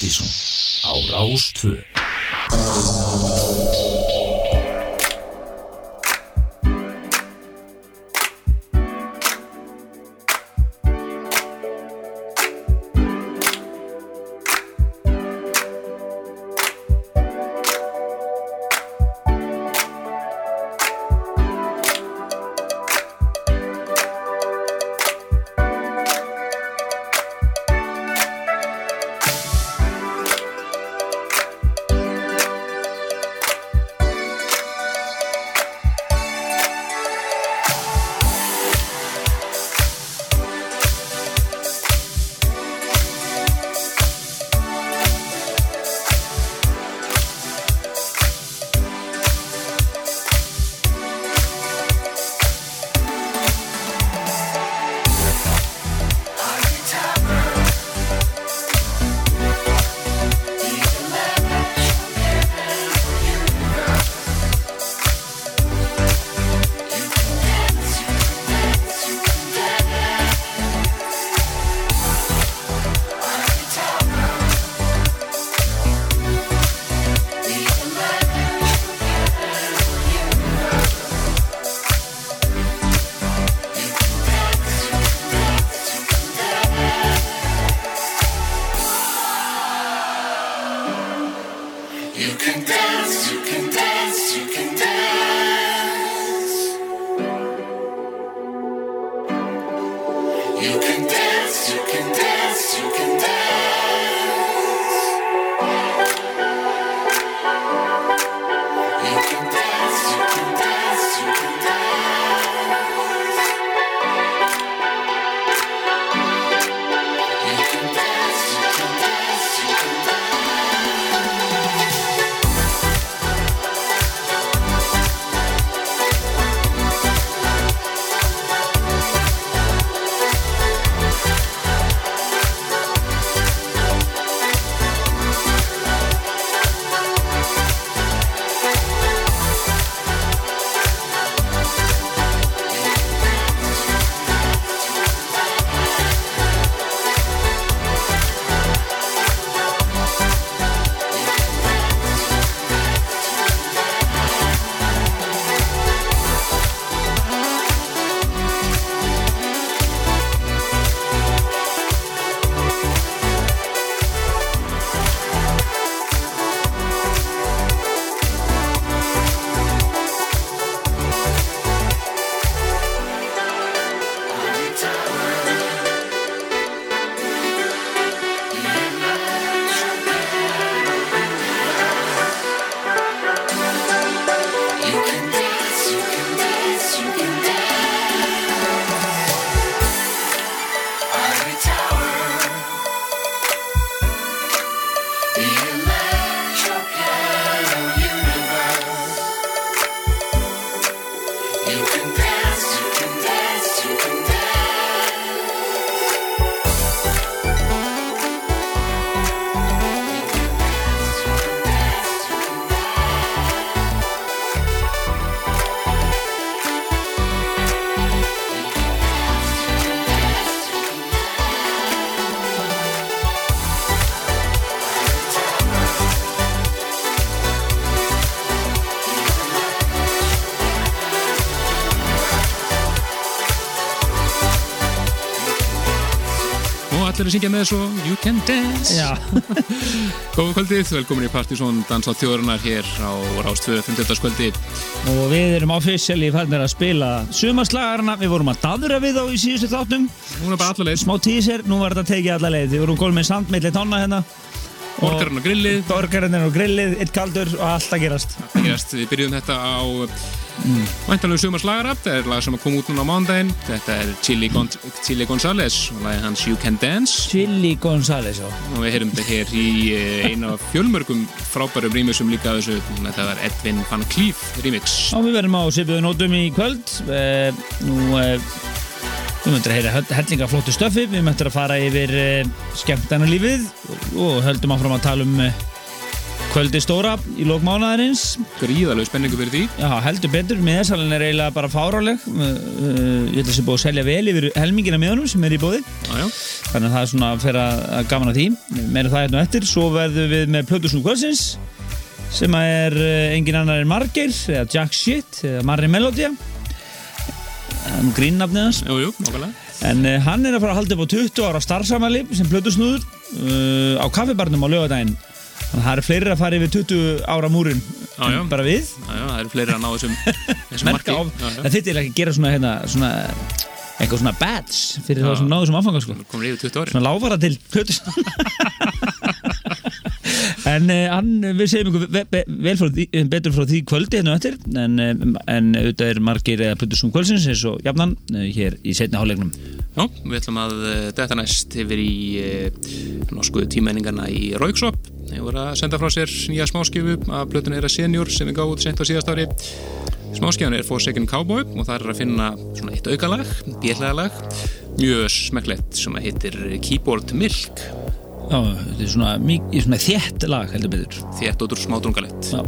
Partíson á Rástvö að syngja með svo You Can Dance. Já. Góða kvöldið, velkomin í Partíson Dansa þjóðurinnar hér á Rástvöðu 50. kvöldi Og við erum officially fannir að spila sumarslagarna, við vorum að daðra við þá í síðustu þáttum. Er bara alla leið. Smá teaser, nú var þetta tekið alla leið. Við vorum gólum með sandmeilli tónna hérna Borgarinn á grillið. Borgarinn á grillið, eitt kaldur og allt að gerast. Það gerast, við byrjuðum þetta á mm. væntanlegu sumarslagara Það er lag sem kom út núna á mándaginn Þetta er Chili, Gon Chili González og lagið hans You Can Dance. Chili González, já. Og við heyrum þetta hér í eh, einu af fjölmörgum frábærum rýmisum líka þessu. Þetta var Edvin van Cleef remix. Og við verðum á svipuðu nótum í kvöld. Eh, Nú eh, Við möndum að heyra hellinga flóttu stöfi Við möndum að fara yfir eh, skemmtana lífið Og höldum áfram að tala um eh, kvöldi stóra í lók mánaðarins. Gríðalegu spenningu fyrir því. Já, heldur betur, miðasalinn er eiginlega bara fáráleg uh, Ég held að sé búið að selja vel yfir helmingina miðanum sem er í bóði Já, já. Þannig að það er svona að að gaman að því. Meira það hérna eftir, svo verðum við með Plötusnú Kvölsins sem er engin annar en Margeir eða Jack Shit, eða Marri Melodia um, grínnafnið hans Jú, jú. En uh, hann er að fara að halda upp á 20 ára starfsamali sem Plötusnúður uh, á kaffibarnum á lögadaginn Þannig að það eru fleiri að fara yfir 20 ára múrin Já, bara við Já, já, það eru fleiri að ná þessum, þessum merka á, já. það þyrfti ekki að gera svona, hérna, svona eitthvað svona badge fyrir þá sem náðu sem áfanga sko. Komur yfir 20 ári. svona láfara til plötus en uh, hann, við segjum ykkur ve ve vel frá því, betur frá því kvöldi hérna á eftir en, en auðvitað er margir eða plötusum kvöldsins eins og jafnan hér í setni hálfleiknum Já, við ætlum að detta næst yfir í norsku tímenningarna í Rauksop. Voru að senda frá sér nýja smáskifu af blötun Eira Senior sem við gáðum sent á síðast ári. Smáskifan er Forsaken Cowboy og það er að finna svona eitt aukalag, bérlega lag, mjög smekklegt sem að heitir Keyboard Milk, Já, þetta er svona, mik- svona þétt lag heldur betur þétt og smádrungalegt. Já.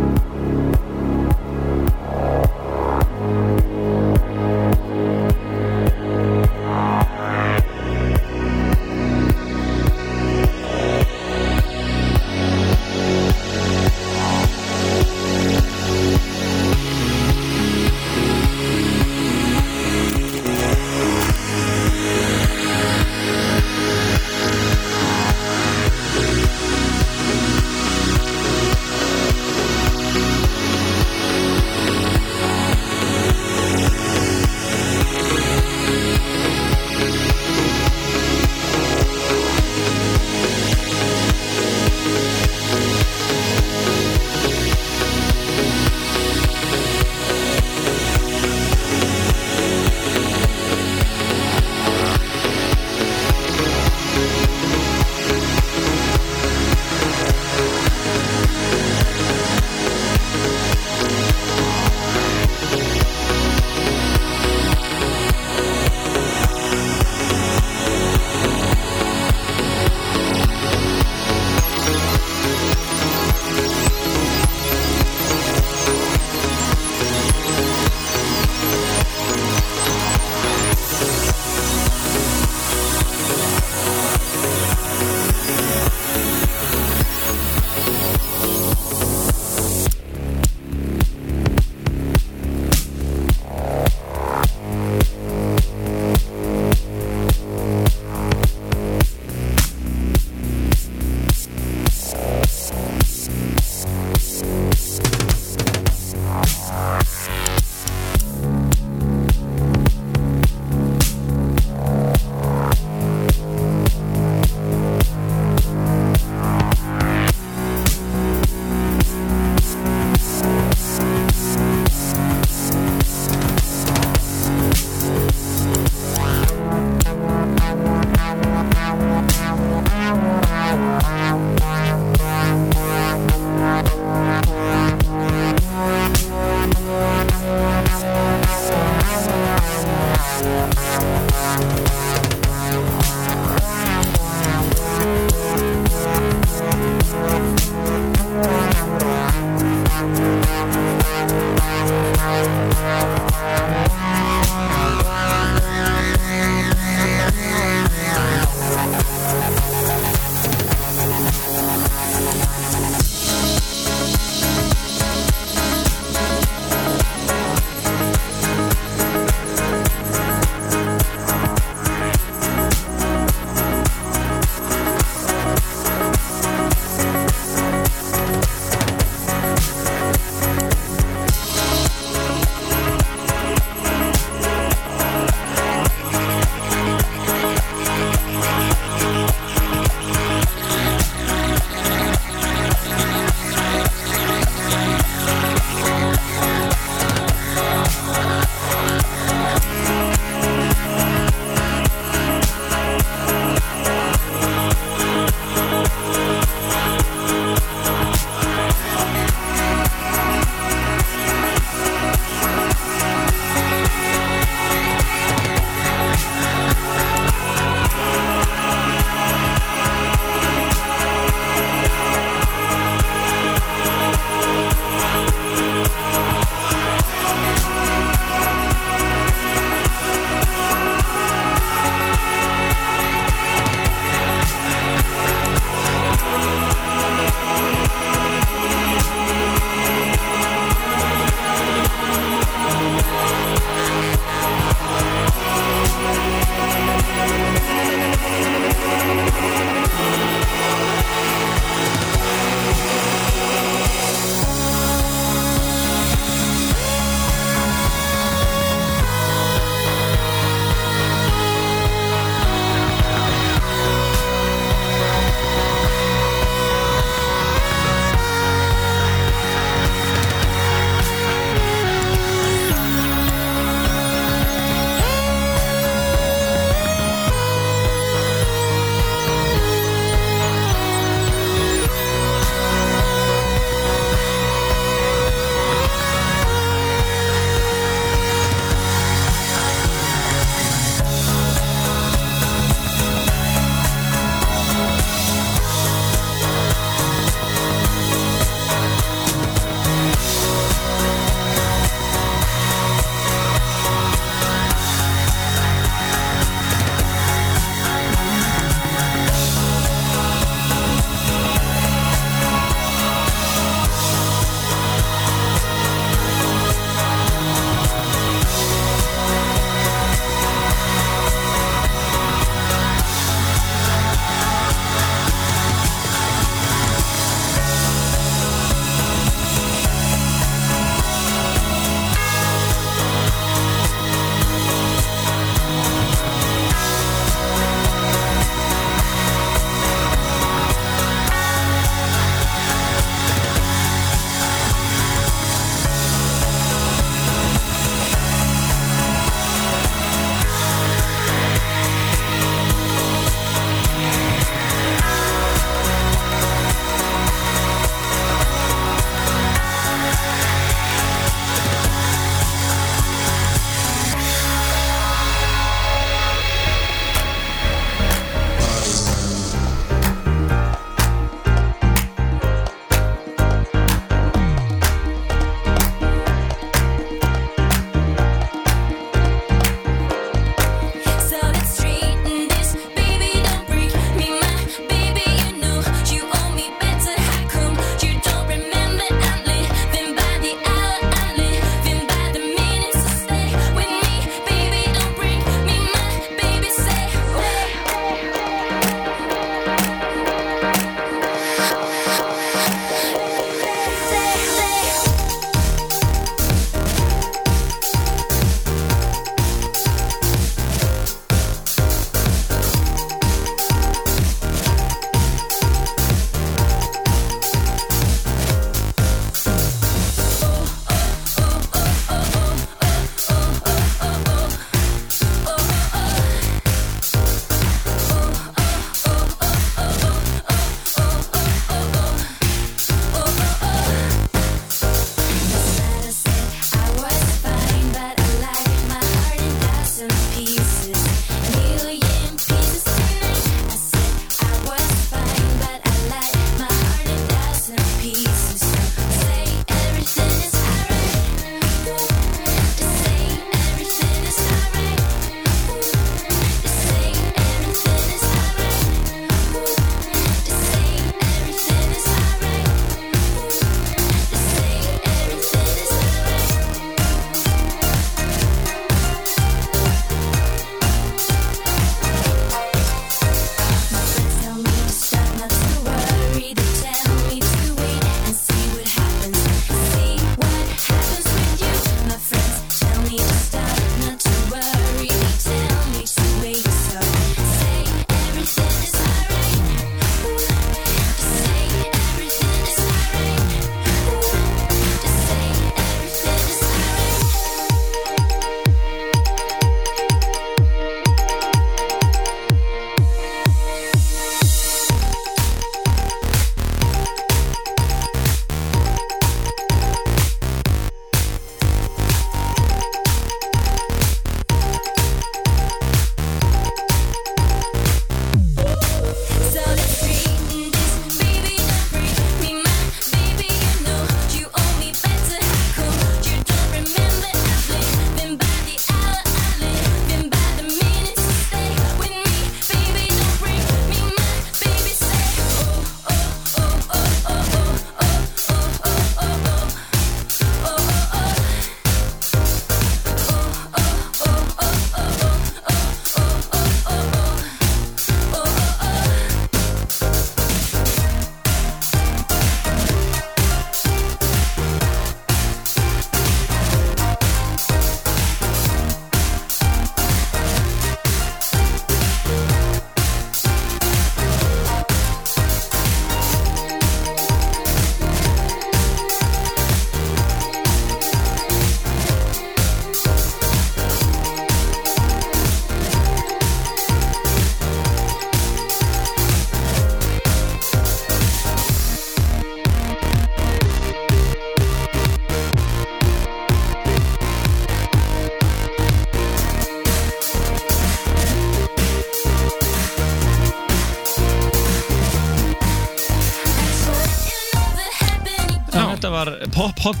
Var Pop Hot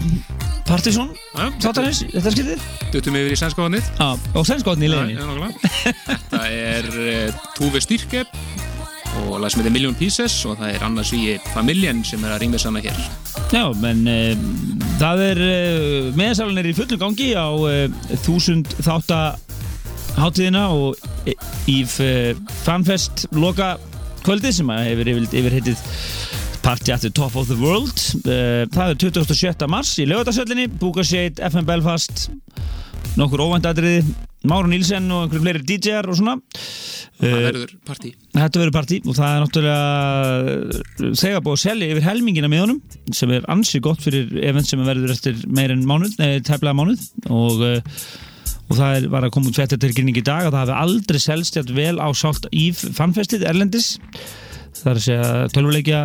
Partizón Já, Þáttanins, þetta skilðið Duttum yfir í Já, og sænskotni í nákvæmlega. Þetta er uh, Tuve Styrke og lag sem heitir Million Pieces og það er annars í Familjen sem er að rýmja sama hér. Já, menn uh, það er uh, meðsalinn er í fullum gangi á uh, þúsund þátta hátíðina og uh, Fanfest loka kvöldið sem að hefur yfir, yfir heitið Party at the Top of the World. Uh, það er 27. mars í lögadagsöllinni Búkarseit, FM Belfast nokkur óvæntadriði Máru Nílsen og einhverjum fleiri DJ-ar og svona. Það Uh, verður partí Þetta verður partí og það er náttúrulega þegar búið að selja yfir helmingina með honum sem er ansi gott fyrir event sem verður eftir meir en mánuð, nei, tæplega mánuð. Og, og það er, var að koma út tvettartilkynning í dag að það hafi aldrei selst vel á sált í fanfestið Erlendis það er að segja tölvuleikja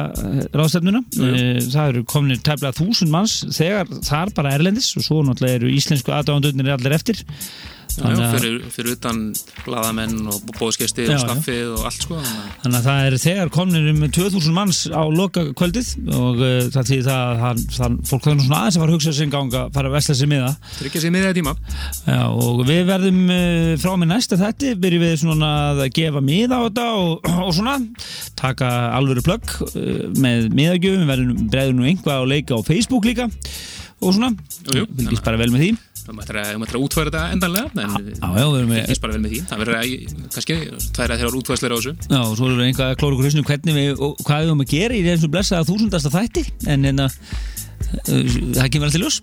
ráðstefnuna jú. það eru kominir tæplega þúsund manns þegar það er bara Erlendis og svo náttúrulega eru íslensku aðdáðandurnir allir eftir Þannig að- fyrir, fyrir utan blaðamenn og bóðskesti Já, og já. staffið og allt sko þannig að- það er þegar komnir um 2000 manns á loka kvöldið og uh, það þýðir það að hann, það, fólk þannig svona aðeins að fara að hugsa sinn gang að fara að vesla sig með það tryggja sig miðja tíma. Já, og við verðum uh, frá með næsta þetti byrjum við svona að gefa mið á þetta og, og svona taka alvöru plögg uh, með miðagjöfum, við verðum bregður nú einhvað að leika á Facebook líka og svona, fylgist bara vel með því Það mættir að, að útfæra þetta endanlega en með fylgist bara vel með því. Það verður kannski, tvær að þeirra útfæsleir á þessu. Já, og svo við einhvað að klóra okkur hausnum hvernig við, og hvað við erum að gera í þessum blessaða þúsundasta þætti. En en að það kemur alltaf ljós.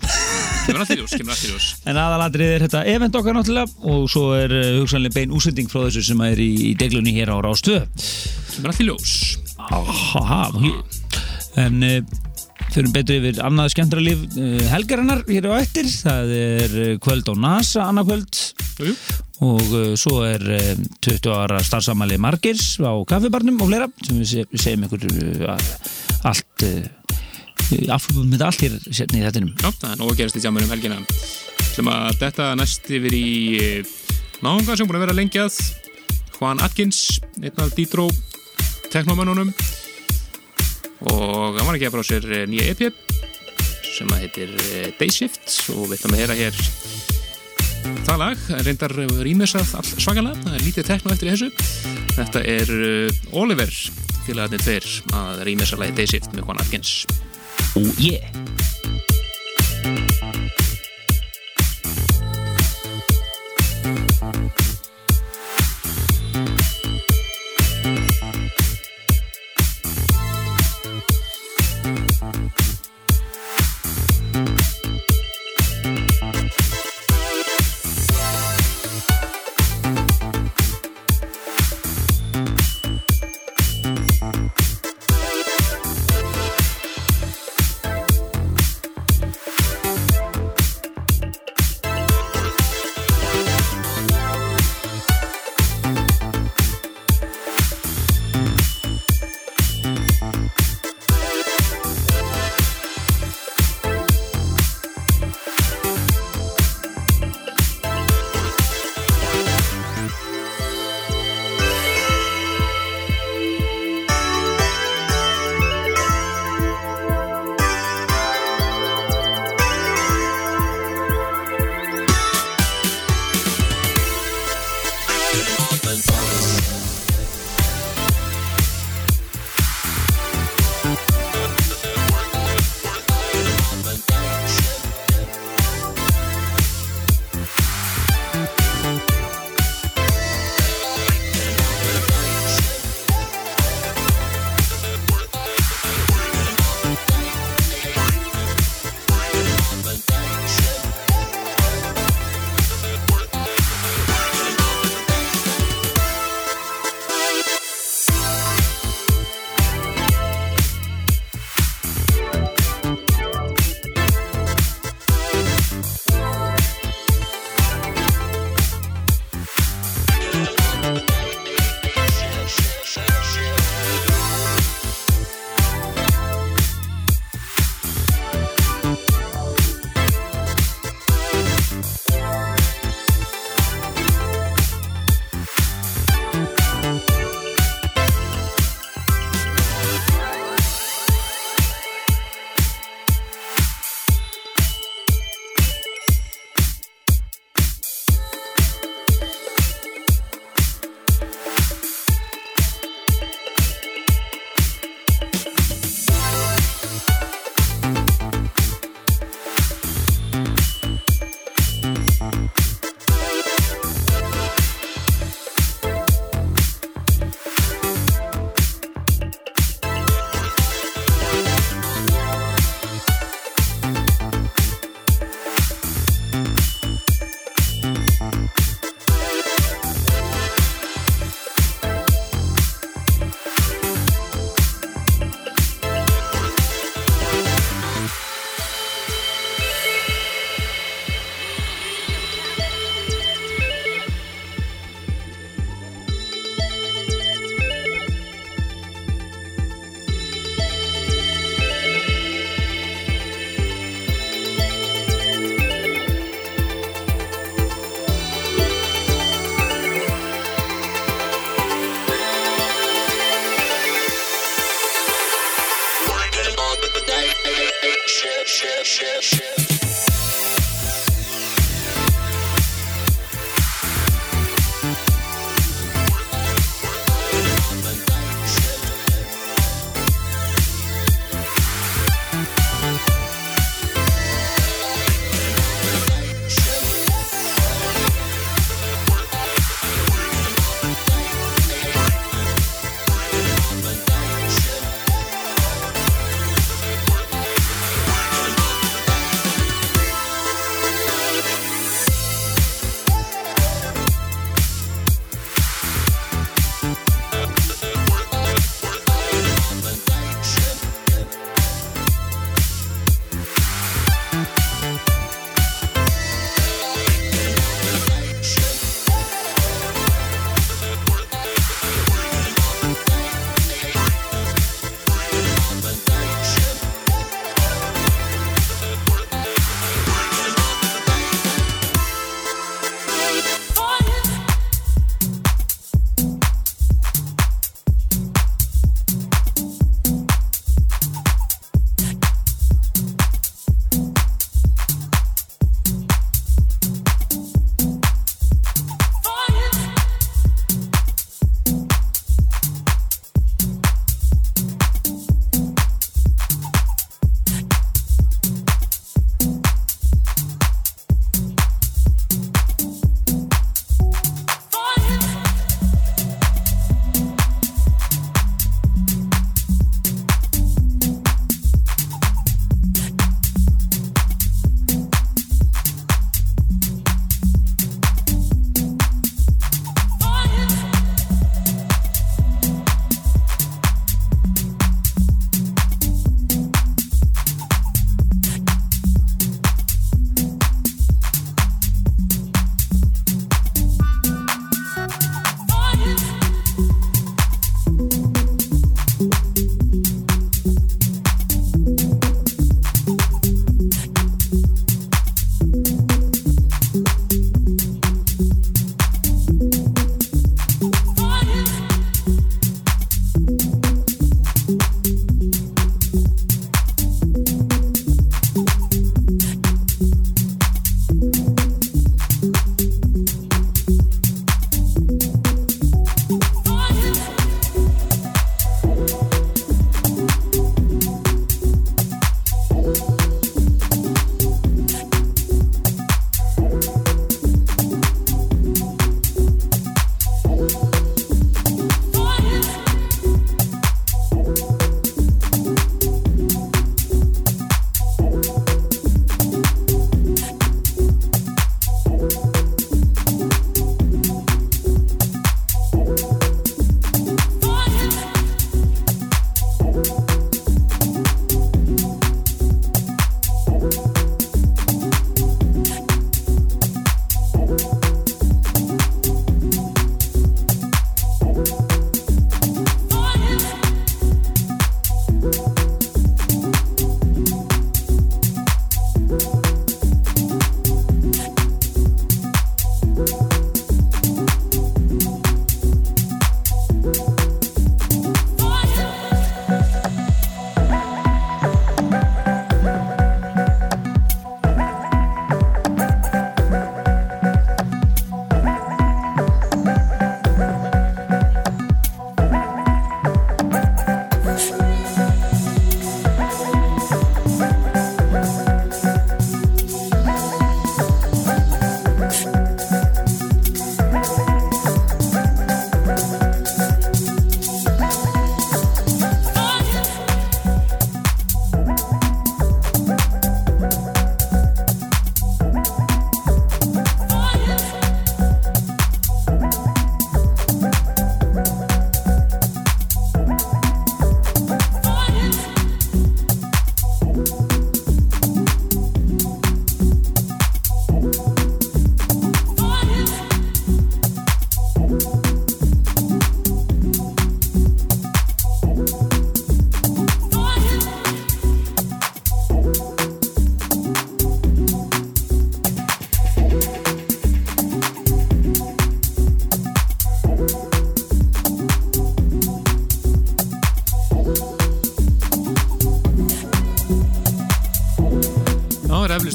Kemur allt í ljós, kemur allt í ljós. En aðalatrið er þetta event okkar náttúrulega og svo er uh, hugsanlega bein úsending frá þessu sem er í, í deglunni hér á Rástöð Kemur allt í ljós. Aha, en fyrir betur yfir annað skemmtra líf uh, helgarinnar hér á eftir. Það er uh, kvöld á NASA annað kvöld. Jú, og uh, svo er uh, 20 ára starfsamæli Margers á kaffibarnum og fleira sem við, se við segjum uh, allt aflöfum með allt hér sérni í þettinum Já, það er nóg að gerast í jammunum helgina. Þetta næst yfir í náunga sem búin að vera lengjað Juan Atkins, einn af Dítro teknomönnunum og hann var að gefa frá sér eh, nýja EP sem að heitir eh, Day Shift og við ætlum að heyra hér það lag, reyndar eh, rýmisað all svakalega, það er lítið tekno eftir þessu þetta er Oliver félagarnir tver að rýmisað lagi Day Shift með Juan Atkins og oh ég yeah.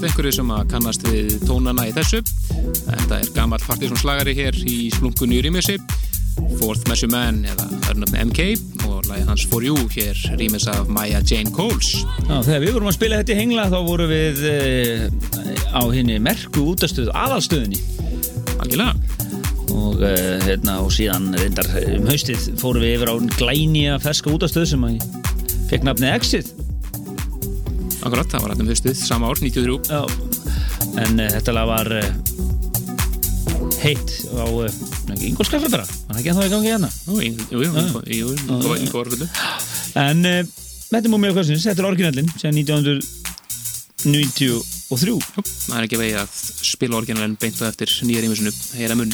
Einhverju sem að kannast við tónana í þessu. Þetta er gammal Partiðsson slagari hér í splunkunni í rýmissi. Fourth Measure Man eða örnöfni MK og lagið hans For You hér rýmis af Maya Jane Coles. Já, þegar við vorum að spila þetta í hengla þá vorum við e, á henni merku útastöð aðalstöðinni Algjörlega. og, e, hérna, og síðan reyndar um haustið fórum við yfir á glænija ferska útastöð sem að fekk nafnið Exit Akkurat, það var hættum haustið, sama ár, 93. Já, en e, þetta lag var e, heitt á e, Ingolskaffi bara, var það ekki að það í gangi hérna? Jú, jú, jú, jú, jú, jú, En uh, þetta múmið á kvöldsins, þetta er orginallin sem 1993 Jú, það er ekki vegið að spila orginalinn beint á eftir nýja rýmisinu, heyra munn.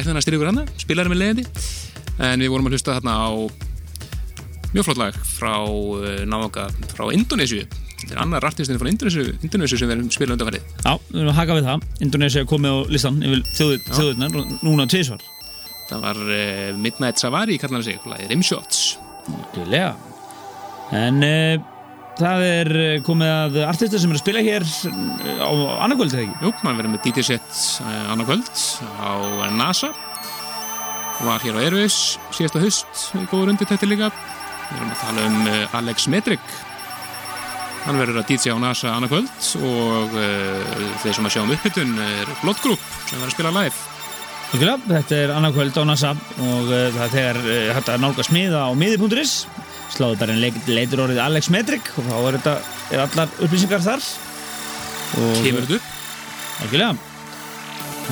Tæknina styrkur hana, spilarinn með leiðindi. En við vorum að hlusta þarna á mjög flott lag frá uh, náðanga frá Indonésiu þetta er annar artistinn frá Indonésiu, Indonésiu sem við erum spilað undanfarið. Já, við erum að haka við það. Indonesia er komið á listan yfir þjóðu, þjóðurnar núna tvisvar. Það var uh, Midnight Savari kallar hann sig, Rimshots. Gjölega En uh, það er eh, komið að artistar sem eru að spila hér eh, á annarkvöld þegar ekki? Jú, maður verið með DJ set uh, annað kvöld. á NASA. Var hér á Airways síðasta haust, góður undir þetta líka. Við erum að tala um uh, Alex Metric hann verður að DJ á NASA annað kvöld og uh, þeir sem að sjá um upphittun er Blood Group sem verður að spila live. Gjölega, þetta er annarkvöld á NASA og uh, það er þegar uh, hægt að nálga smiða á miði.is sláðu bara en leitur orðið Alex Metric og þá er, þetta, er allar upplýsingar þar. Og kemur þetta upp? Algjörlega.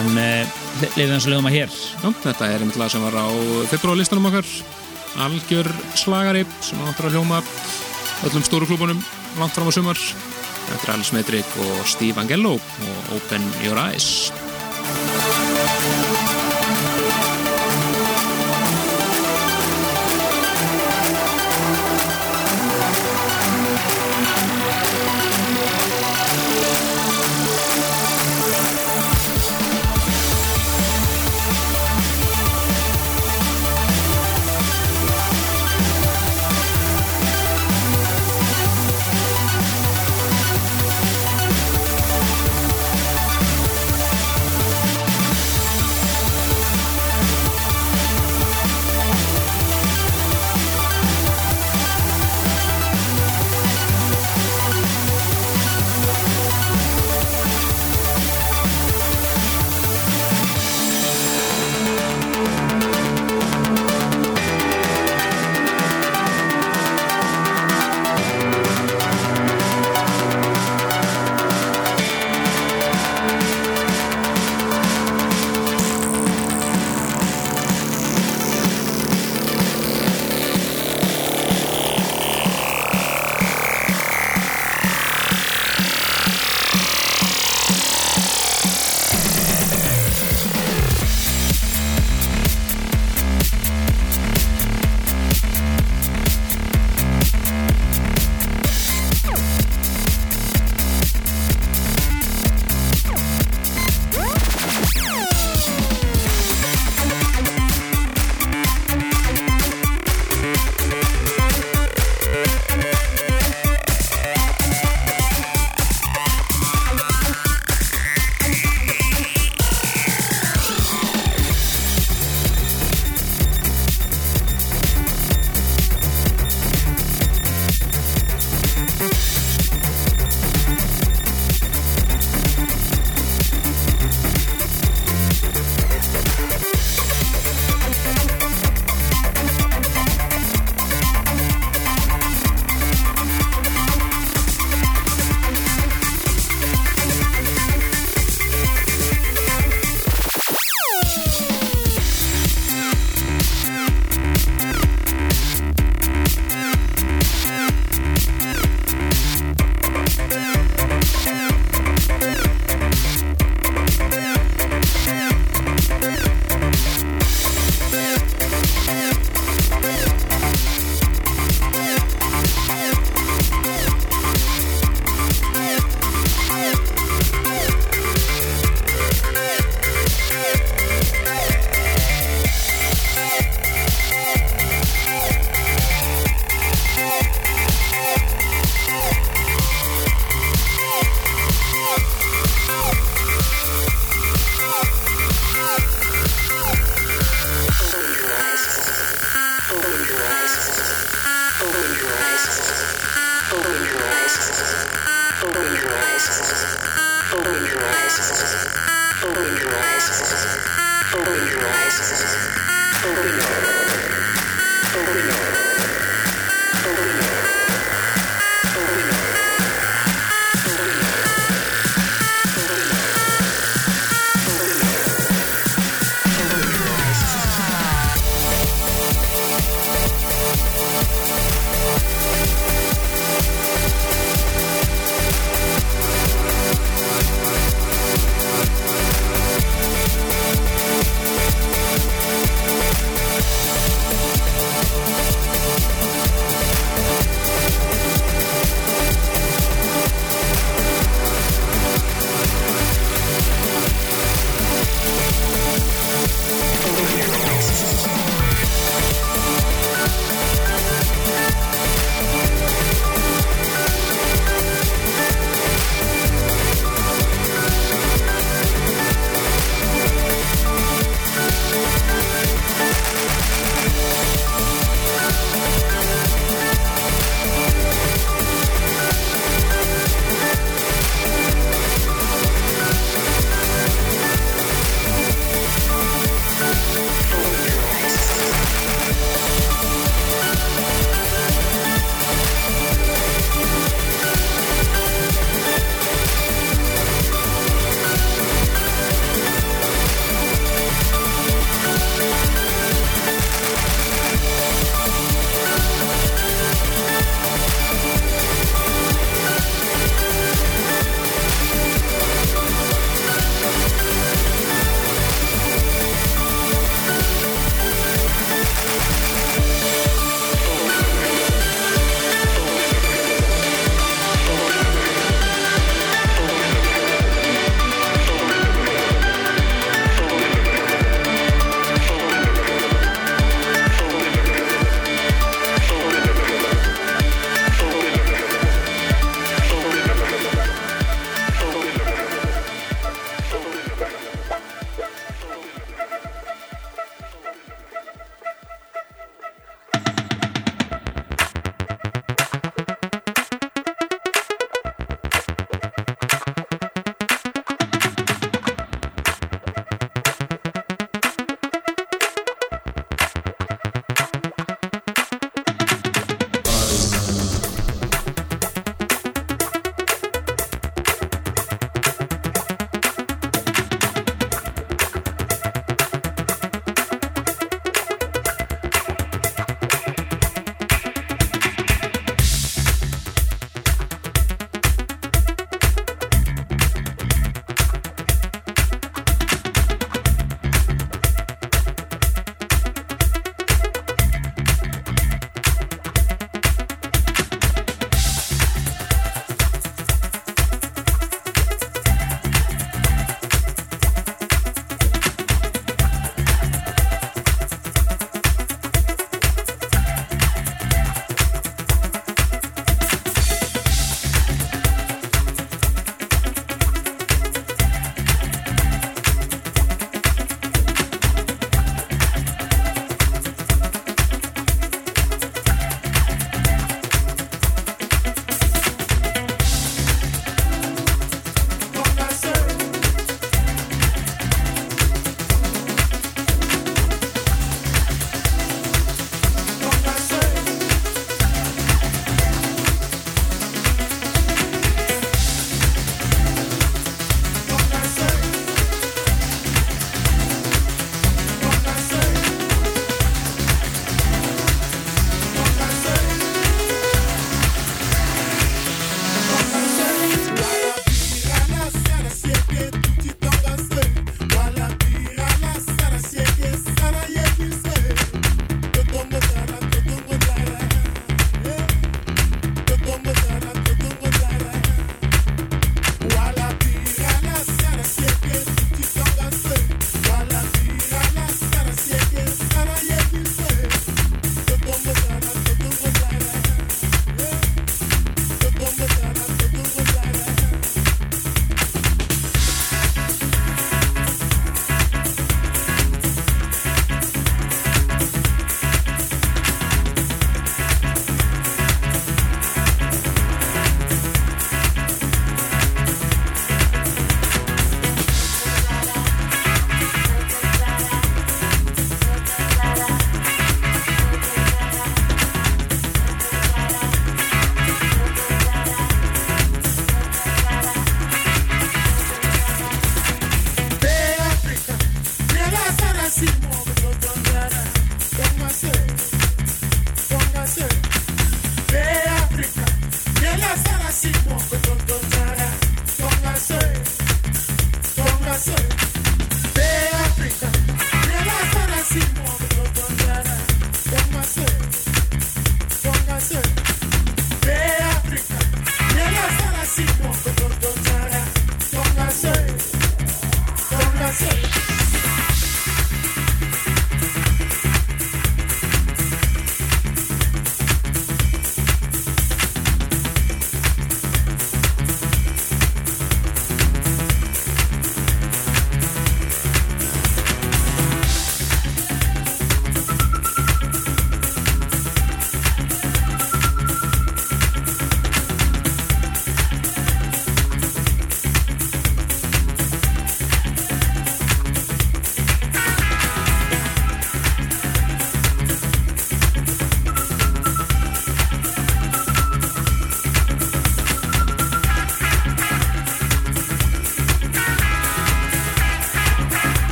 En leifum þess að lögum að hér. Já, þetta er einmitt lag sem var á februarlistanum okkar. Algjör slagari sem áttur að hljóma öllum stóru klúbunum langt fram á sumar. Þetta er Alice Metric og Steve Angello og Open Your Eyes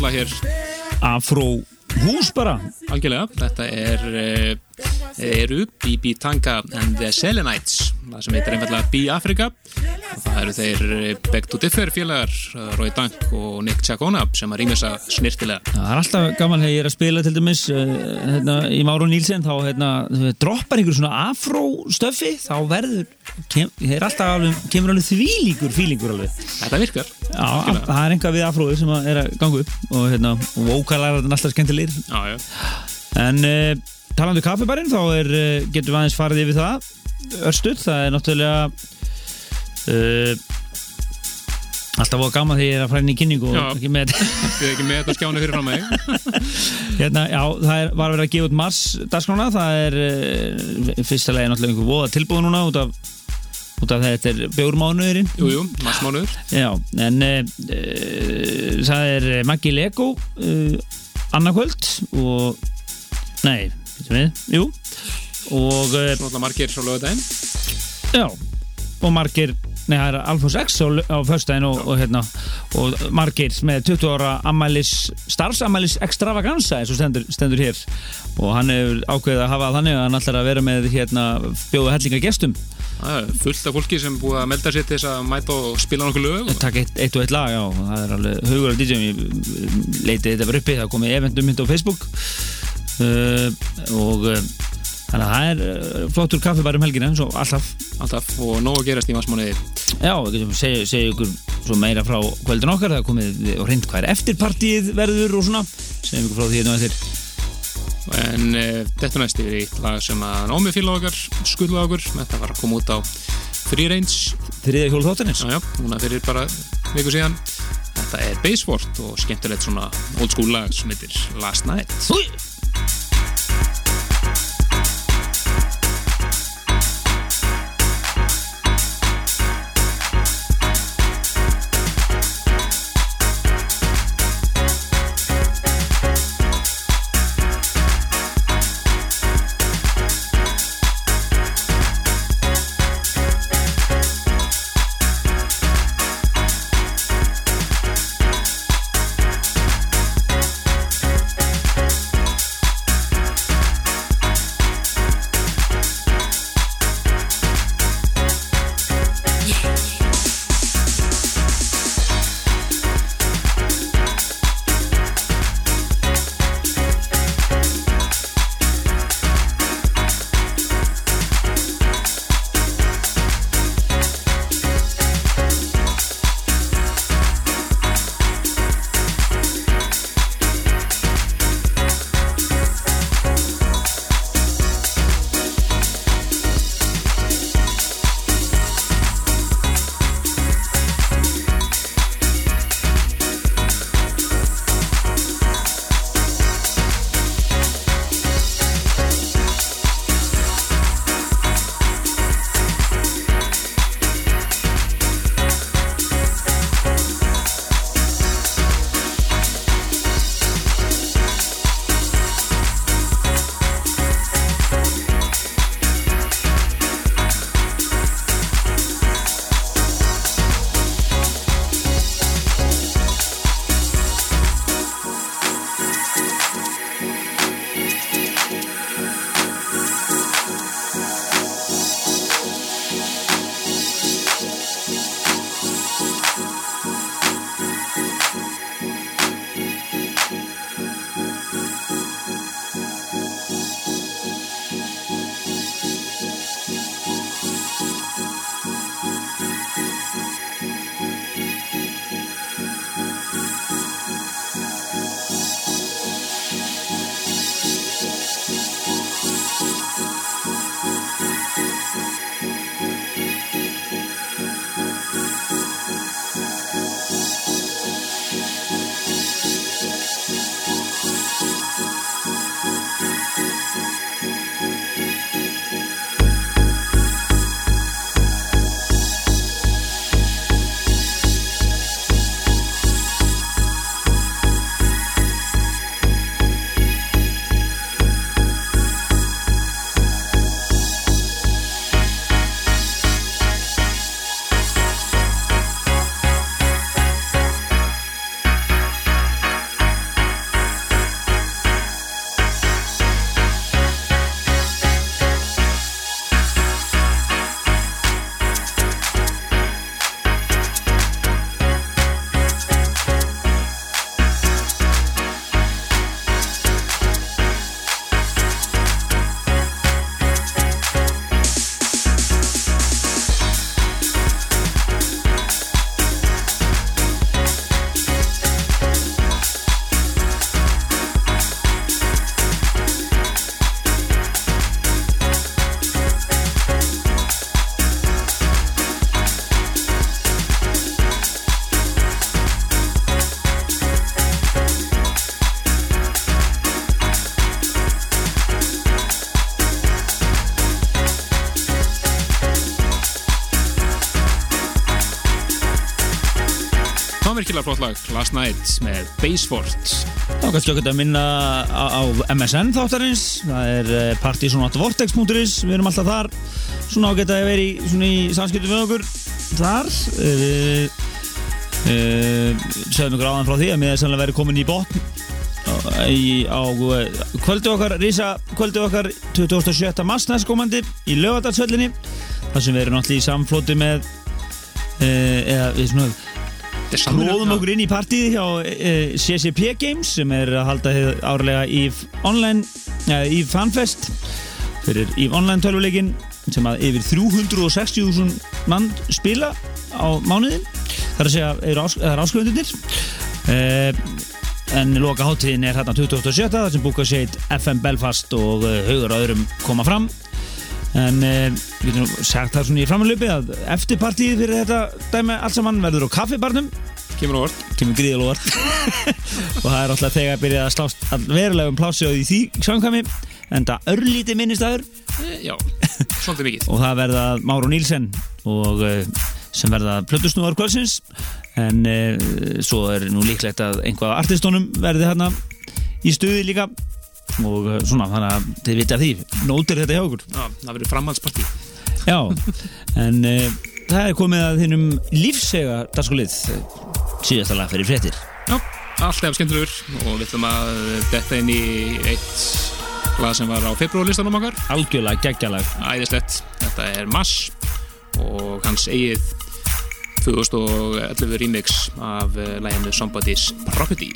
fráballa hér Afró hús bara. Algjörlega. Þetta er uh, eru BB Tanga and the Selenites það sem heitir einfallega B-Africa og það eru þeir eh, Back to Differ félagar eh, Roy Dank og Nick Chacona sem að rýmja þess snirtilega Það er alltaf gaman þegar ég er að spila til dæmis uh, hérna, í Máru Nílsen þá hérna, droppar einhver svona afró stöfi þá verður kem, er alltaf alveg, kemur alveg þvílíkur fílingur alveg. Þetta virkar Já, Algjörlega. það er einhvað við afróið sem að er að ganga upp og, hérna, vókalar er alltaf skemmtilegir. Já, já. En uh, talandi um kaffibarinn þá er, uh, getum við aðeins farið yfir það. Örstuð, það er náttúrulega uh, alltaf voða gaman þegar ég er að fræna í kynningu og ekki með Þið er ekki með þetta skjáni fyrir fram mig hérna, Já, það er, var að vera að gefa út mars dagskrána, það er fyrsta lagi náttúrulega einhver voða tilbúð núna út af, út af þetta er bjórmánuðurinn Jú, jú, massmánuður Já, en uh, uh, það er Maggi Lego uh, annarkvöld og nei, veitum við, jú. Og Svona margir svo lögudaginn já, og margir nei, það er Alfons X á, á föstudaginn og, og, hérna, og margir með 20 ára ammælis, starfsammælis extravaganza eins og stendur, stendur hér. Og hann hefur ákveðið að hafa þannig að hann ætlar að vera með hérna, bjóða hellinga gestum fullt af fólki sem búið að melda sér til þess að mæta og spila nokkuð lög. Takk eitt, eitt og eitt lag, já, það er alveg hugur af DJ-um, ég leitið þetta bara uppi, það komið eventum mynd á Facebook. Uh, og uh, þannig að það er flottur kaffi bara um helgina, eins og alltaf. Alltaf. Og nóg að gerast í massmánuði Já, segja, segja ykkur svo meira frá kvöldin okkar, það komið og reynd hvað er eftirpartíð verður og svona. Segjum ykkur frá því hérna á eftir en uh, þetta næst í eitt lag sem að námi fíla okkar skulda okkur, þetta var að koma út á Free Range, þriðja hjól þáttanins núna fyrir bara viku síðan. Þetta er Basefort og skemmtilegt svona old school lag sem heitir Last Night. Új! Flott lag, Last Night með Basefort. Þá kannski okkur að minna á, á MSN þáttarins, það er uh, partysonatvortex.is, við erum alltaf þar, svona ágætt að vera í, svona í samskiptum við okkur þar. Uh, uh, Segðum ykkur áðan frá því að við erum sannlega verið komin í botn í, á kvöldu okkar, rísa kvöldu okkar 27. mars næstkomandi í lögadalsvöllinni, þar sem við erum náttúrulega í samflóti með, uh, eða við svona Tróðum okkur inn í partíð hjá uh, CCP Games sem er að halda árlega EVE Online uh, EVE Fanfest fyrir EVE Online tölvuleikin sem að yfir 360.000 mann spila á mánuðin þar að segja eru ás, það er áskrifundunir uh, en loka hátíðin er hérna 2007 þar sem Búka Shade, FM Belfast og haugur og öðrum koma fram en uh, við getum sagt það svona í framlöpi að eftir partíð fyrir þetta dæmi allt saman verður á kaffibarnum. Kemur orð. kemur gríðalóðar og það er alltaf þegar að byrja að slást verulegum plási á því því samkvæmi en það örlíti minnistæður E, já, svolítið mikið. og það verða Máru Nílsen og uh, sem verða plötusnúðar kvölsins en uh, svo er nú líklegt að einhvað artistónum verði hérna í stuði líka og uh, svona þannig að þið viti af því nótir þetta hjá okkur Já, það verður framhaldspartí. Já, en uh, það er komið að þínum lífsega dagskulið síðasta lag fyrir fréttir Já, allt er skemmtilegur og við ætlum að detta inn í eitt lag sem var á februarlistanum okkar. algjörlega geggjalag Æðislegt. Þetta er Mass og hans eigið 2011 remix af eh, laginu Somebody's Property.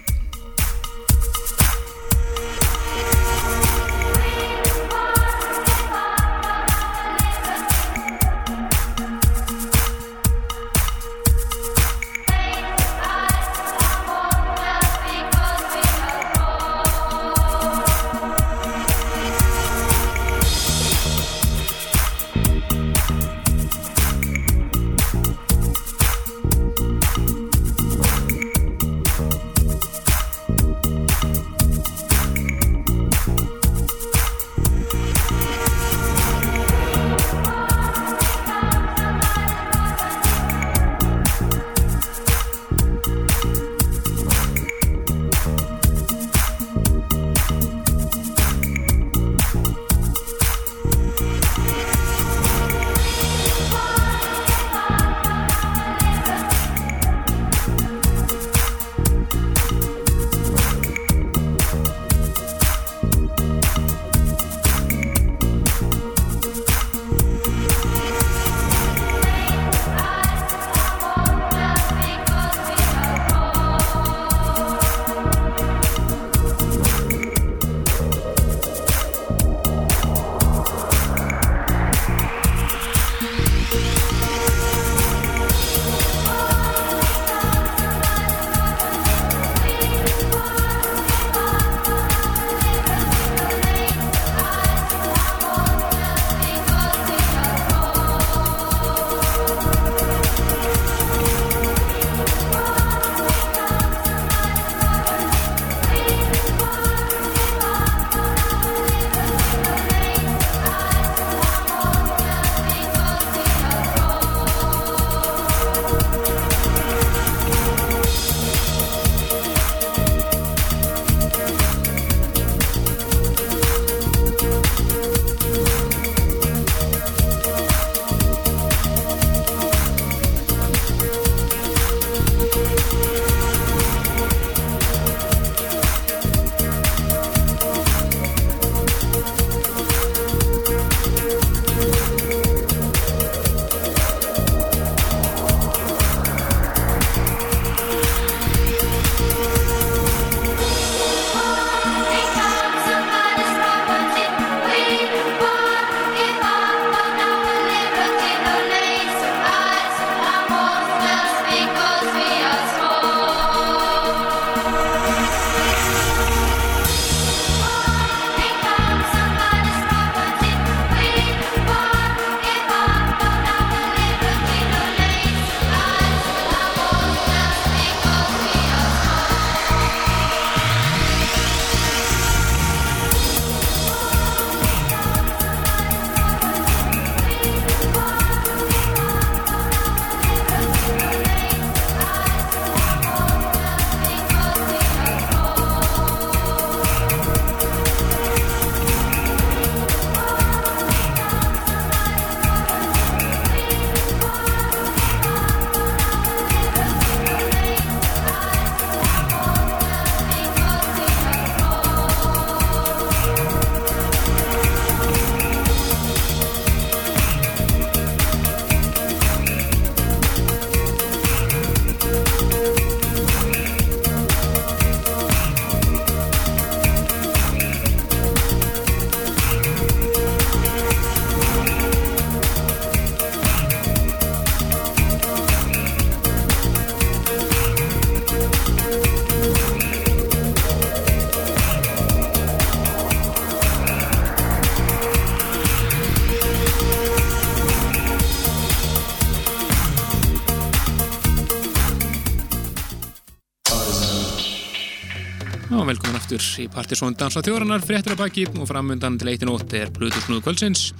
Aftur í Partisón Dansa þjóranar, fréttir að baki og framundan til eittin ótt er Plutusnúðu kvöldsins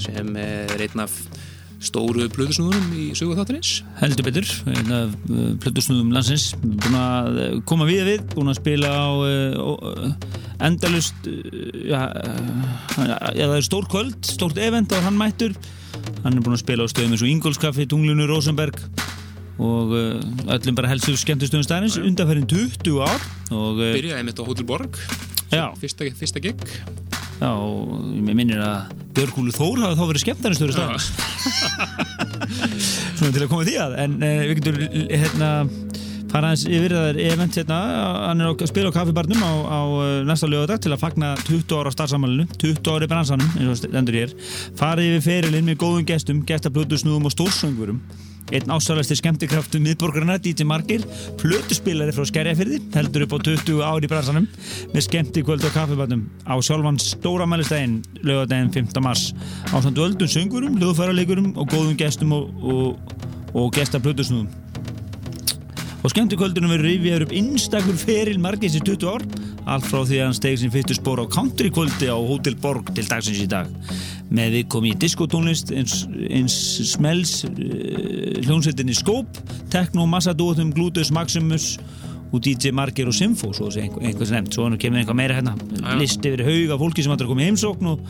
sem er einn af stóru Plutusnúðunum í sögu þáttarins. heldur betur einn af uh, plötusnúðum landsins. Búin að uh, koma við við búin að spila á uh, endalust ja, ja, það er stór kvöld stórt event og hann mættur. Hann er búin að spila á stöðum eins og Ingolskaffi, Tunglinu, Rosenberg og öllum bara helstu skemmtustöðum staðarins undanferðin 20 ár og uh, Byrjaði mitt á Hotel Borg, fyrsta, fyrsta gig. já, og ég minnir að Björgúlu Þór hafa þá verið skemmtarnistöður staðarins svona til að koma því að. En uh, við getum hérna fara aðeins yfir það er event hérna. Hann er að spila á kaffibarnum á, á uh, næsta lögadag til að fagna 20 ára á starfsamalinu 20 ára í bransanum eins og stendur hér. Farið yfir ferilinn með góðum gestum gestaplötusnúðum og stórsöngurum einn ásæðlasti skemmtikraftum miðborgarna DJ Margir, plötuspilari frá Skerjafyrði, heldur upp á 20 ári í bransanum með skemmti kvöld og kaffibarnum á sjálfan stóra mælistæðin lögadaginn 15. mars á samt öldum söngurum, lögfæraleikurum og góðum gestum og, og, og gestaplötusnúðum og skemmtikvöldunum verður rifjaður upp innstakur feril margis í 20 ár allt frá því að hann stegi sin fyrstu spór á countrykvöldi á Hotel Borg til dagsins í dag með komi í diskotónlist eins, eins smells uh, hljómsveitinni Scope Tekno, Massadóðum, Glutus, Maximus og DJ Margir og Simfo svo sé einhver, einhvers nefnt, svo kemur einhver meira hérna. List yfir haug af fólki sem ætlar að koma í heimsókn og,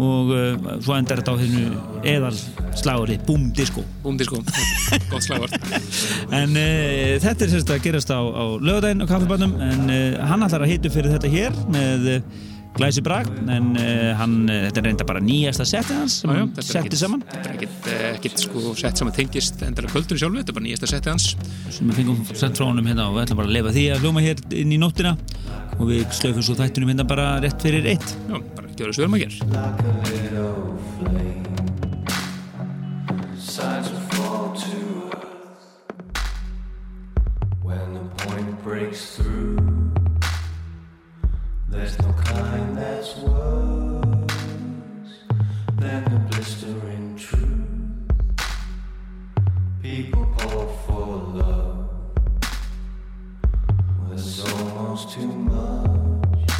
og uh, svo endar þetta á hennu eðal slagurði Boom Disco. Búmdi sko, gott slagvart. En uh, þetta er sérst að gerast á, á lögadaginn á kaffibannum en uh, hann ætlar að hitu fyrir þetta hér með Glæsi Brag en uh, hann, uh, þetta er reynda bara nýjasta setti hans sem hann setti saman Þetta er ekkit, eh, ekkit sko sett sem að tengist endara kvöldur sjálfu, þetta er bara nýjasta setti hans. sem við fengum sent frá honum hérna og við ætlum bara að lefa því að hljóma hér inn í nóttina og við slöfum svo þættunum hérna bara rétt fyrir eitt Já, bara gjöra svo verðum að gera. Signs will fall to earth when the point breaks through. There's no kind that's worse than the blistering truth. People pour for love there's almost too much.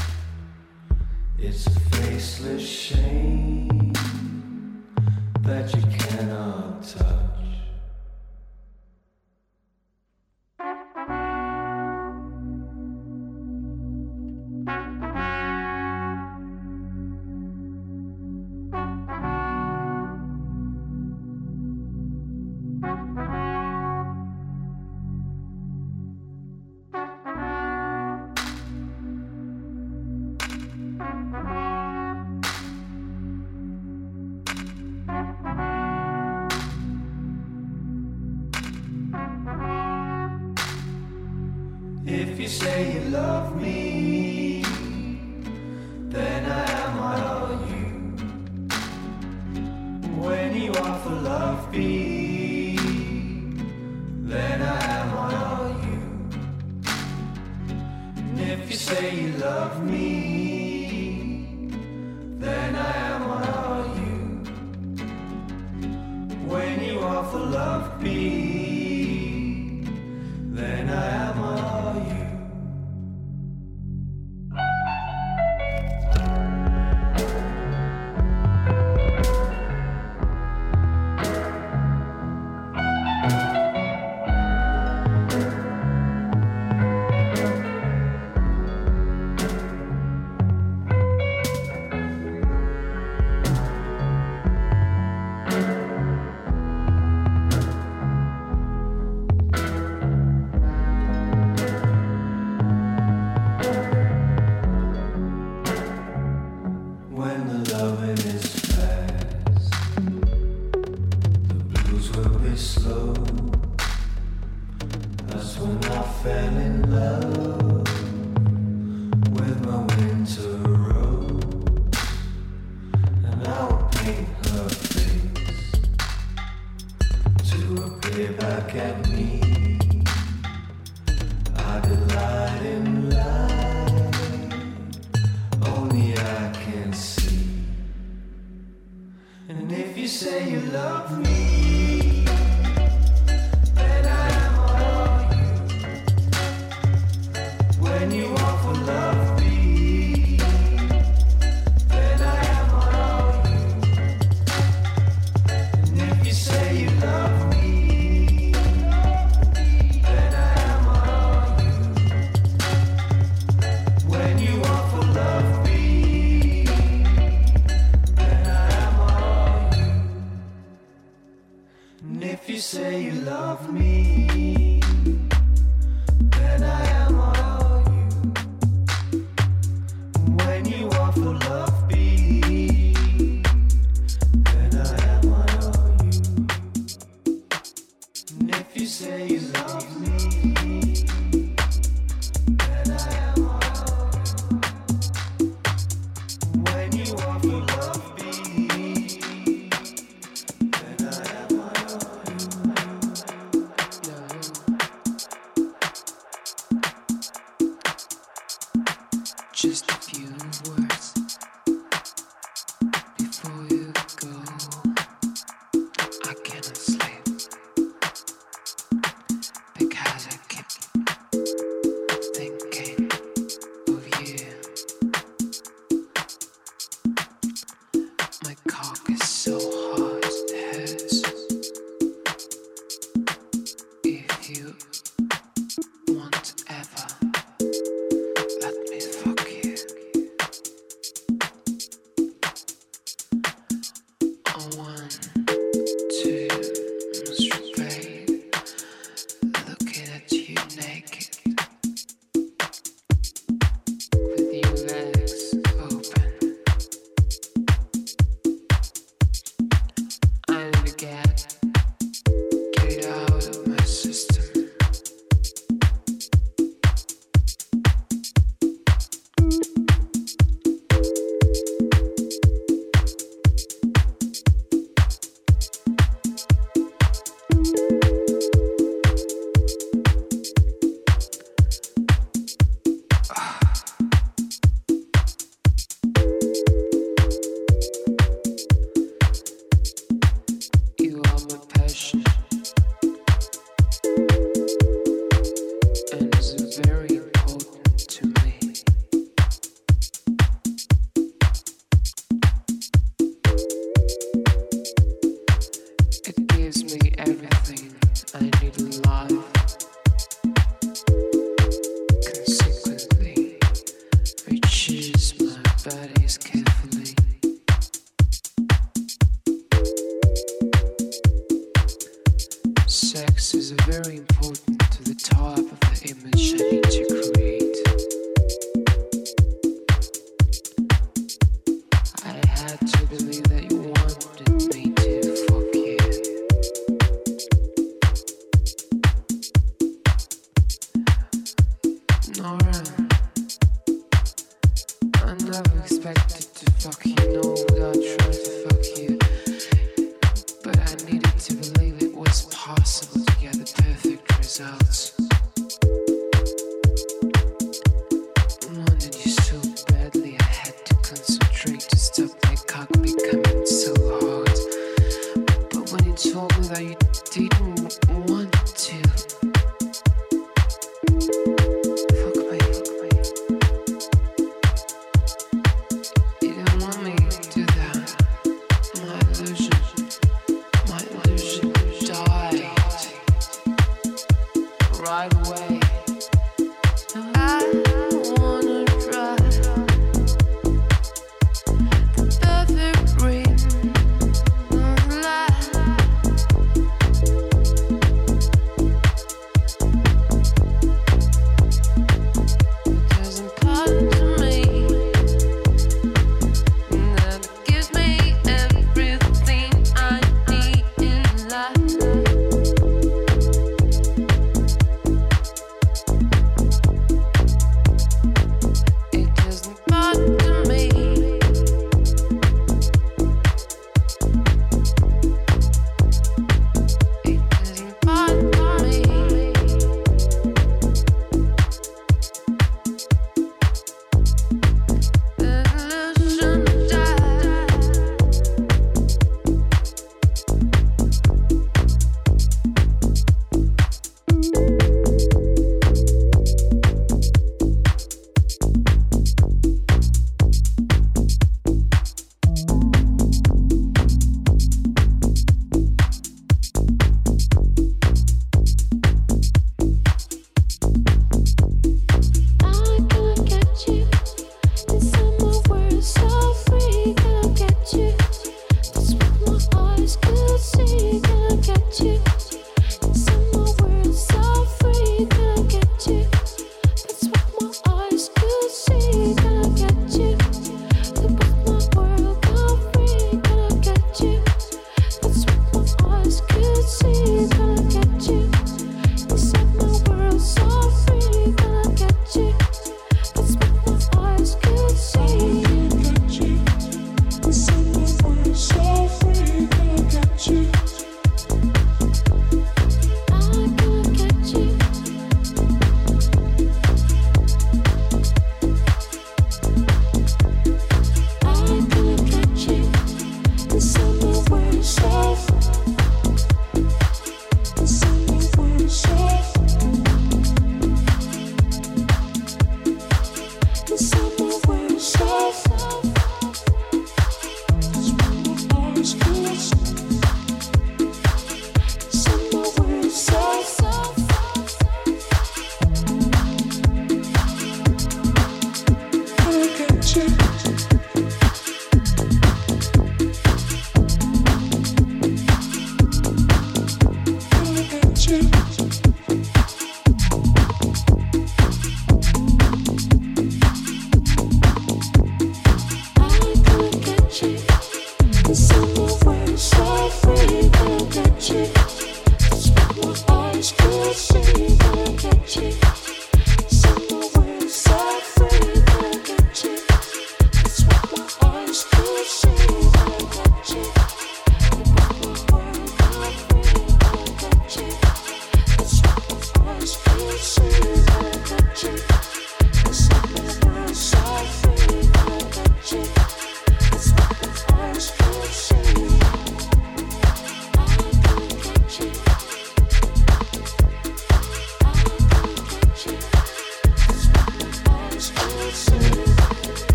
It's a faceless shame that you cannot touch. Say you love me,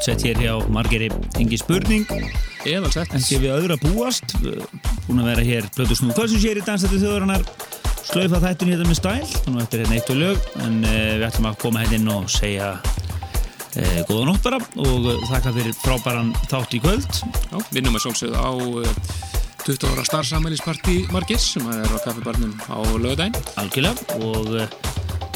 Gott sett hér hjá Margeri, engi spurning. Sé við öðru að búast. Búin að vera hér Plötu Snúð Kvölsins hér í Dansættu þjóðurinnar. Slaufa þættun hérna með stæl. Þannig eftir hérna eitt og lög. En uh, við ætlum að koma hérna inn og segja uh, góða nótt bara og uh, þakka fyrir frábæran þátt í kvöld. Já, vinnum að sjálfsögðu á uh, 20 ára starfsamælisparti Margis sem er á kaffibarnum á lögdæn. Algjörlega. Og,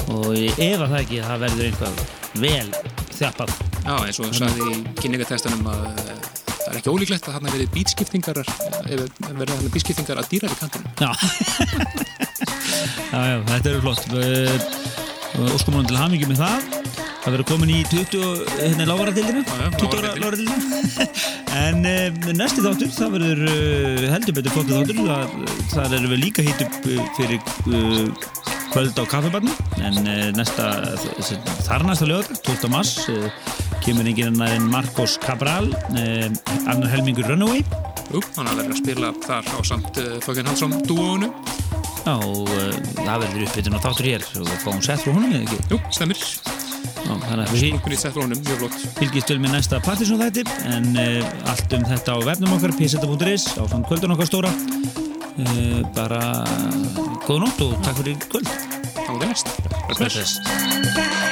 og ég efa það ekki að það verður einhvað vel þjappað. Já, eins og það sagði í kynningatestanum að uh, það er ekki ólíklegt að þarna verið bítskiptingar ef verið þarna bítskiptingar að dýrar í kantinu. Já. já, já, þetta eru flott. Óskum hún til hamingi með það. Það verður komin í 20, hérna já, 20 ára lágaradildinu. en uh, næsti þáttur, það verður uh, heldur betur flottu þáttur. Það, það erum við líka hitt upp fyrir uh, kvöld á kaffibarnu. En uh, næsta, þar næsta lögur, 12. mars, uh, kemur enginn en Marcos Cabral, annar helmingur Runaway. Jú, hann har verið að spila þar á samt Föggen Hansson dúónu. Já, og það verður uppbytun og þáttur hér og fáum sett frá honum eða ekki? Jú, stemmir. Já, þannig að flott. fylgist vel með næsta Partisan þætti en allt um þetta á vefnum okkar pseta.is á fann kvöldun okkar stóra bara góða nótt og takk fyrir kvöld. Er það næst.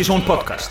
Parkinson Podcast.